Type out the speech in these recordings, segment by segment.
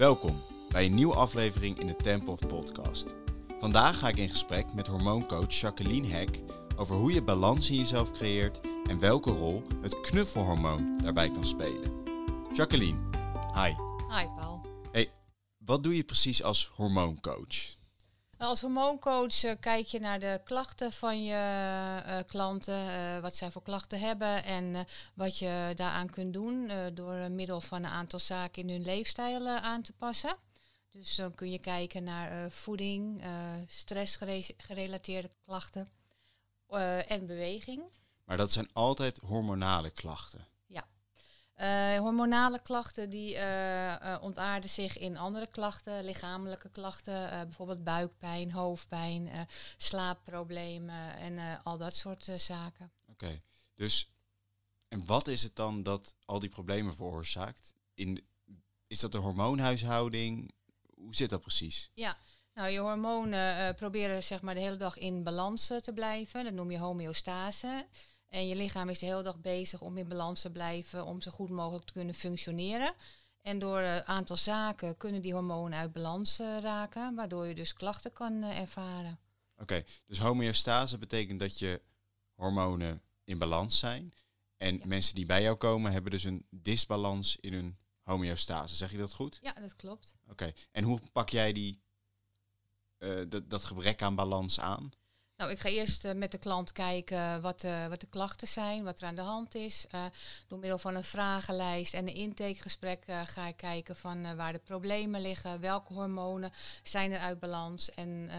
Welkom bij een nieuwe aflevering in de Temple of Podcast. Vandaag ga ik in gesprek met hormooncoach Jacqueline Hek over hoe je balans in jezelf creëert en welke rol het knuffelhormoon daarbij kan spelen. Jacqueline, hi. Hi Paul. Hey, wat doe je precies als hormooncoach? Als hormooncoach eh, kijk je naar de klachten van je eh, klanten, eh, wat zij voor klachten hebben en wat je daaraan kunt doen door middel van een aantal zaken in hun leefstijl aan te passen. Dus dan kun je kijken naar voeding, stressgerelateerde klachten en beweging. Maar dat zijn altijd hormonale klachten. Eh, hormonale klachten die eh, ontaarden zich in andere klachten, lichamelijke klachten, bijvoorbeeld buikpijn, hoofdpijn, slaapproblemen en al dat soort zaken. Oké, dus en wat is het dan dat al die problemen veroorzaakt? In, is dat de hormoonhuishouding? Hoe zit dat precies? Ja, nou je hormonen proberen zeg maar de hele dag in balans te blijven. Dat noem je homeostase. En je lichaam is de hele dag bezig om in balans te blijven, om zo goed mogelijk te kunnen functioneren. En door een aantal zaken kunnen die hormonen uit balans eh, raken, waardoor je dus klachten kan eh, ervaren. Oké, dus homeostase betekent dat je hormonen in balans zijn. En Ja. mensen die bij jou komen hebben dus een disbalans in hun homeostase. Zeg ik dat goed? Ja, dat klopt. Oké, en hoe pak jij die, eh, dat, dat gebrek aan balans aan? Nou, ik ga eerst eh, met de klant kijken wat, eh, wat de klachten zijn, wat er aan de hand is. Eh, door middel van een vragenlijst en een intakegesprek ga ik kijken van waar de problemen liggen, welke hormonen zijn er uit balans. En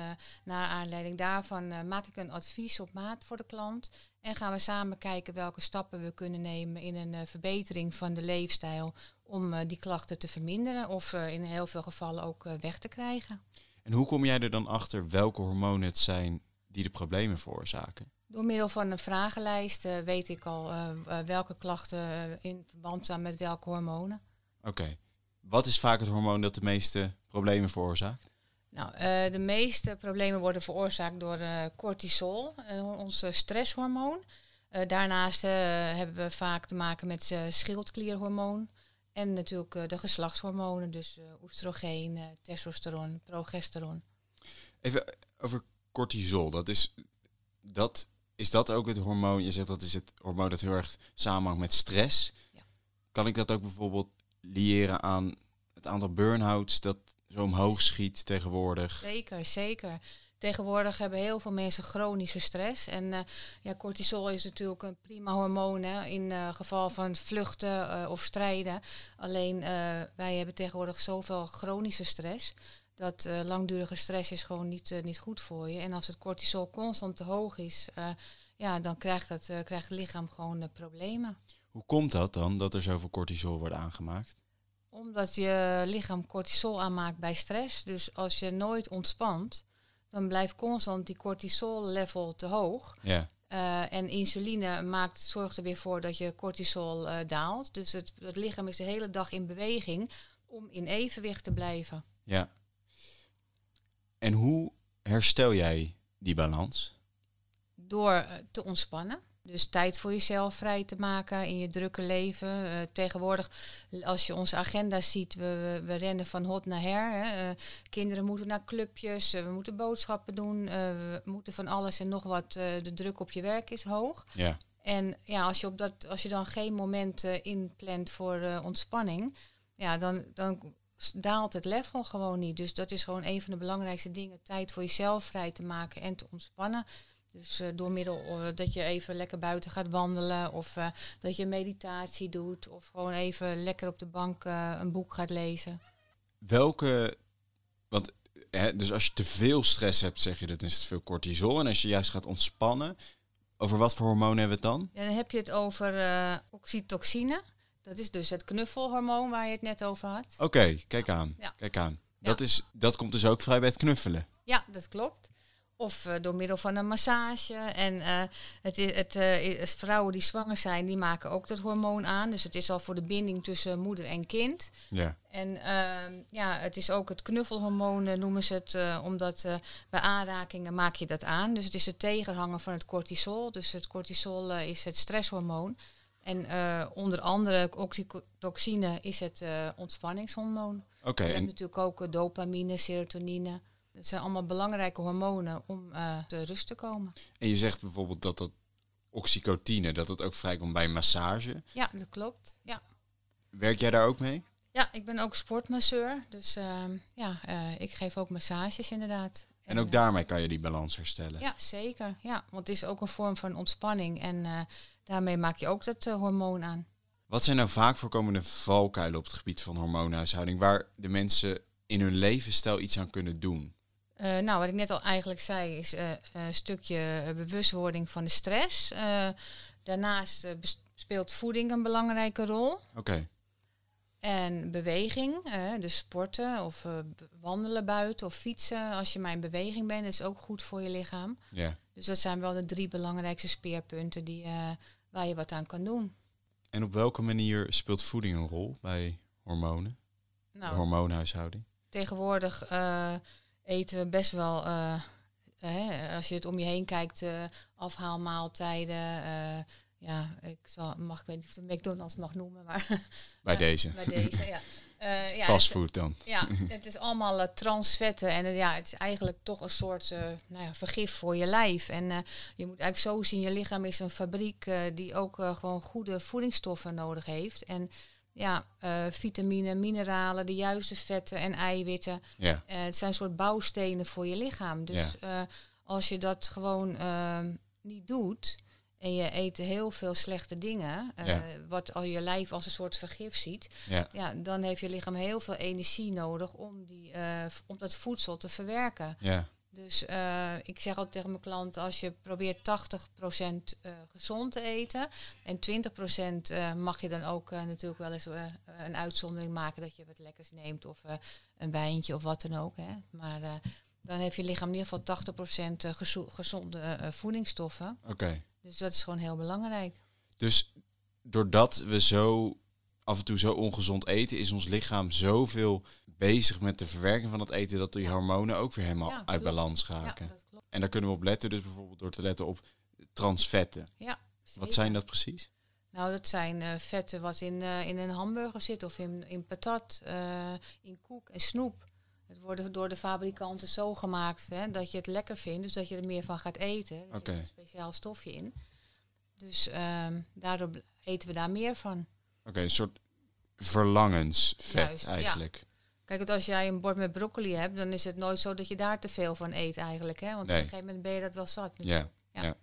naar aanleiding daarvan maak ik een advies op maat voor de klant. En gaan we samen kijken welke stappen we kunnen nemen in een verbetering van de leefstijl om die klachten te verminderen of in heel veel gevallen ook weg te krijgen. En hoe kom jij er dan achter welke hormonen het zijn die de problemen veroorzaken? Door middel van een vragenlijst eh, weet ik al eh, eh, welke klachten in verband staan met welke hormonen. Oké, wat is vaak het hormoon dat de meeste problemen veroorzaakt? Nou, de meeste problemen worden veroorzaakt door cortisol, ons stresshormoon. Daarnaast hebben we vaak te maken met schildklierhormoon. En natuurlijk de geslachtshormonen, dus oestrogeen, testosteron, progesteron. Even over cortisol. Dat is, dat, is dat ook het hormoon? Je zegt dat is het hormoon dat heel erg samenhangt met stress. Ja. Kan ik dat ook bijvoorbeeld liëren aan het aantal burn-outs dat zo omhoog schiet tegenwoordig? Zeker, zeker. Tegenwoordig hebben heel veel mensen chronische stress. En eh, ja, cortisol is natuurlijk een prima hormoon hè, in eh, geval van vluchten eh, of strijden. Alleen wij hebben tegenwoordig zoveel chronische stress. Dat eh, langdurige stress is gewoon niet, eh, niet goed voor je. En als het cortisol constant te hoog is, eh, ja, dan krijgt, dat, eh, krijgt het lichaam gewoon problemen. Hoe komt dat dan, dat er zoveel cortisol wordt aangemaakt? Omdat je lichaam cortisol aanmaakt bij stress. Dus als je nooit ontspant, dan blijft constant die cortisol level te hoog. Ja, en insuline maakt, zorgt er weer voor dat je cortisol daalt. Dus het, het lichaam is de hele dag in beweging om in evenwicht te blijven. ja. En hoe herstel jij die balans? Door eh, te ontspannen. Dus tijd voor jezelf vrij te maken in je drukke leven. Eh, tegenwoordig, als je onze agenda ziet, we, we, we rennen van hot naar her. Hè. Eh, kinderen moeten naar clubjes, we moeten boodschappen doen, we moeten van alles en nog wat. de druk op je werk is hoog. Ja, En ja, als je, op dat, als je dan geen moment inplant voor ontspanning, ja, dan, dan daalt het level gewoon niet. Dus dat is gewoon een van de belangrijkste dingen. Tijd voor jezelf vrij te maken en te ontspannen. Dus eh, door middel eh, dat je even lekker buiten gaat wandelen of eh, dat je meditatie doet of gewoon even lekker op de bank een boek gaat lezen. welke... Want, hè, dus als je te veel stress hebt, zeg je dat is te veel cortisol. En als je juist gaat ontspannen, over wat voor hormoon hebben we het dan? En dan heb je het over oxytocine. Dat is dus het knuffelhormoon waar je het net over had. Oké, kijk aan. Ja. Kijk aan. Ja. Dat, is, dat komt dus ook vrij bij het knuffelen. Ja, dat klopt. Of eh, door middel van een massage. En eh, het is, het, eh, is- vrouwen die zwanger zijn, die maken ook dat hormoon aan. Dus het is al voor de binding tussen moeder en kind. Ja. En ehm, ja, het is ook het knuffelhormoon, noemen ze het. omdat bij aanrakingen maak je dat aan. Dus het is het tegenhanger van het cortisol. Dus het cortisol is het stresshormoon. En uh, onder andere oxytocine is het uh, ontspanningshormoon. Oké. Okay, en natuurlijk ook dopamine, serotonine. Dat zijn allemaal belangrijke hormonen om uh, te rust te komen. En je zegt bijvoorbeeld dat dat oxytocine, dat dat ook vrijkomt bij massage. Ja, dat klopt. Ja. Werk jij daar ook mee? Ja, ik ben ook sportmasseur. Dus ehm, ja, ik geef ook massages inderdaad. En ook daarmee kan je die balans herstellen? Ja, zeker. Ja, want het is ook een vorm van ontspanning. En daarmee maak je ook dat hormoon aan. Wat zijn nou vaak voorkomende valkuilen op het gebied van hormoonhuishouding, waar de mensen in hun levensstijl iets aan kunnen doen? Uh, nou, wat ik net al eigenlijk zei, is uh, een stukje bewustwording van de stress. Uh, daarnaast speelt voeding een belangrijke rol. Oké. Okay. En beweging, dus sporten of wandelen buiten of fietsen. Als je maar in beweging bent, is ook goed voor je lichaam. Ja. Dus dat zijn wel de drie belangrijkste speerpunten die, waar je wat aan kan doen. En op welke manier speelt voeding een rol bij hormonen? Nou, de hormoonhuishouding? Tegenwoordig uh, eten we best wel, hè, als je het om je heen kijkt, afhaalmaaltijden. Ja, ik zal, mag, ik weet niet of de McDonald's mag noemen, maar... bij deze. Bij deze, ja. Uh, ja, Fastfood dan. Ja, het is allemaal uh, transvetten en uh, ja, het is eigenlijk toch een soort nou ja, vergif voor je lijf. En je moet eigenlijk zo zien, je lichaam is een fabriek die ook gewoon goede voedingsstoffen nodig heeft. En ja, vitamine, mineralen, de juiste vetten en eiwitten. Ja. het zijn een soort bouwstenen voor je lichaam. Dus Ja. als je dat gewoon ehm, niet doet, en je eet heel veel slechte dingen, uh, Ja. wat al je lijf als een soort vergif ziet, Ja. ja, dan heeft je lichaam heel veel energie nodig om, die, eh, om dat voedsel te verwerken. Ja. Dus eh, ik zeg altijd tegen mijn klanten, als je probeert 80% eh gezond te eten en 20% eh, mag je dan ook eh, natuurlijk wel eens eh, een uitzondering maken dat je wat lekkers neemt of eh, een wijntje of wat dan ook. Hè. Maar eh, dan heeft je lichaam in ieder geval 80% eh, gezo- gezonde eh, voedingsstoffen. Oké. Dus dat is gewoon heel belangrijk. Dus doordat we zo af en toe zo ongezond eten, is ons lichaam zoveel bezig met de verwerking van het eten dat die Ja. hormonen ook weer helemaal Ja, uit klopt. balans Ja, raken. dat klopt. En daar kunnen we op letten, dus bijvoorbeeld door te letten op transvetten. Ja, Wat zijn dat precies? Nou, dat zijn eh, vetten wat in, eh, in een hamburger zit of in, in patat, eh, in koek en snoep. Het wordt door de fabrikanten zo gemaakt hè, dat je het lekker vindt, dus dat je er meer van gaat eten. Er zit een speciaal stofje in. Dus ehm, daardoor eten we daar meer van. Oké, een soort verlangensvet Juist, ja. eigenlijk. Kijk, want als jij een bord met broccoli hebt, dan is het nooit zo dat je daar te veel van eet eigenlijk. Hè? Want Nee. op een gegeven moment ben je dat wel zat. Ja, ja. Ja.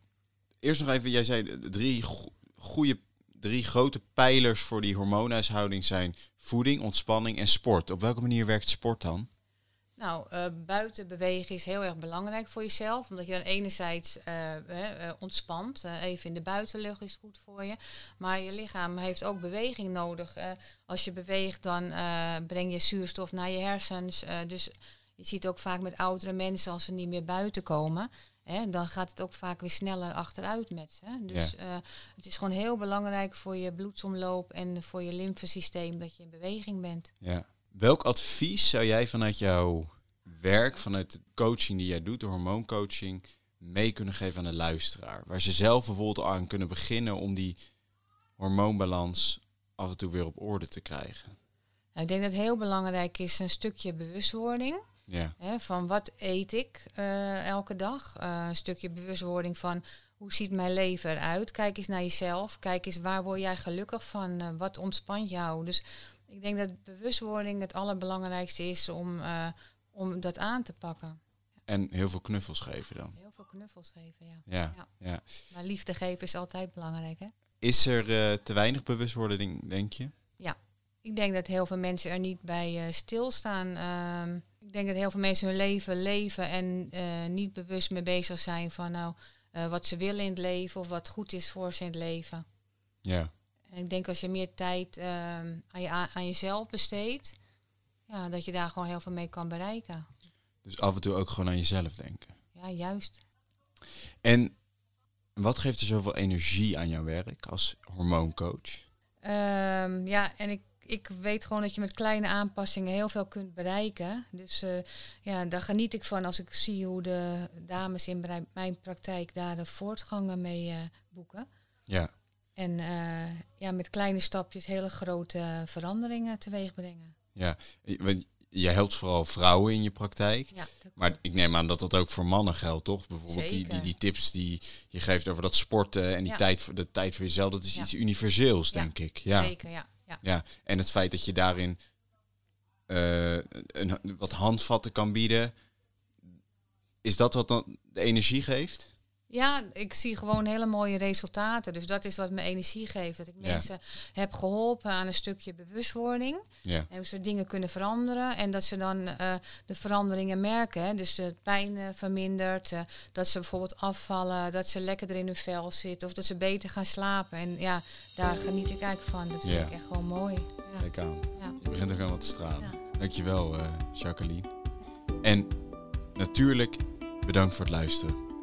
Eerst nog even, jij zei eh, drie go- goede, drie grote pijlers voor die hormoonhuishouding zijn voeding, ontspanning en sport. Op welke manier werkt sport dan? Nou, eh, buiten bewegen is heel erg belangrijk voor jezelf. Omdat je dan enerzijds eh, eh, ontspant. Even in de buitenlucht is goed voor je. Maar je lichaam heeft ook beweging nodig. Als je beweegt, dan breng je zuurstof naar je hersens. Dus je ziet ook vaak met oudere mensen als ze niet meer buiten komen. Hè, dan gaat het ook vaak weer sneller achteruit met ze. Dus het is gewoon heel belangrijk voor je bloedsomloop en voor je lymfesysteem dat je in beweging bent. Ja. Welk advies zou jij vanuit jouw werk, vanuit de coaching die jij doet, de hormooncoaching, mee kunnen geven aan de luisteraar? Waar ze zelf bijvoorbeeld aan kunnen beginnen om die hormoonbalans af en toe weer op orde te krijgen. Nou, ik denk dat het heel belangrijk is een stukje bewustwording. Ja, Hè, van wat eet ik eh, elke dag? Eh, een stukje bewustwording van hoe ziet mijn leven eruit? Kijk eens naar jezelf. Kijk eens waar word jij gelukkig van? Eh, wat ontspant jou? Dus ik denk dat bewustwording het allerbelangrijkste is om, eh, om dat aan te pakken. en heel veel knuffels geven dan. Heel veel knuffels geven, ja. Ja, Ja. ja. Maar liefde geven is altijd belangrijk, hè? Is er eh, te weinig bewustwording, denk je? Ik denk dat heel veel mensen er niet bij eh, stilstaan. Ehm, ik denk dat heel veel mensen hun leven leven en niet bewust mee bezig zijn van nou, wat ze willen in het leven of wat goed is voor ze in het leven. Ja, En ik denk als je meer tijd ehm, aan, je, aan jezelf besteedt, ja, dat je daar gewoon heel veel mee kan bereiken. dus af en toe ook gewoon aan jezelf denken. Ja, juist. En wat geeft er zoveel energie aan jouw werk als hormooncoach? Ehm, ja, en ik, ik weet gewoon dat je met kleine aanpassingen heel veel kunt bereiken. Dus eh, ja, daar geniet ik van als ik zie hoe de dames in mijn praktijk daar de voortgangen mee eh, boeken. Ja, En eh, ja, met kleine stapjes hele grote veranderingen teweeg brengen. Ja, want je helpt vooral vrouwen in je praktijk. Ja, maar ik neem aan dat dat ook voor mannen geldt, toch? Bijvoorbeeld die, die, die, tips die je geeft over dat sporten en die tijd, voor, de tijd voor jezelf, dat is iets universeels, denk ik. Ja. Zeker, ja. ja. Ja. En het feit dat je daarin uh, een, wat handvatten kan bieden, is dat wat dan de energie geeft? Ja, ik zie gewoon hele mooie resultaten. Dus dat is wat me energie geeft. Dat ik mensen heb geholpen aan een stukje bewustwording. Ja. En ze dingen kunnen veranderen. En dat ze dan uh, de veranderingen merken. Hè. Dus de pijn uh, vermindert. Uh, dat ze bijvoorbeeld afvallen. Dat ze lekkerder in hun vel zitten. Of dat ze beter gaan slapen. En ja, daar geniet ik eigenlijk van. Dat vind ja. ik echt gewoon mooi. Ja. Kijk aan. Ja. Je begint ook aan wat te stralen. Dankjewel, Jacqueline. En natuurlijk bedankt voor het luisteren.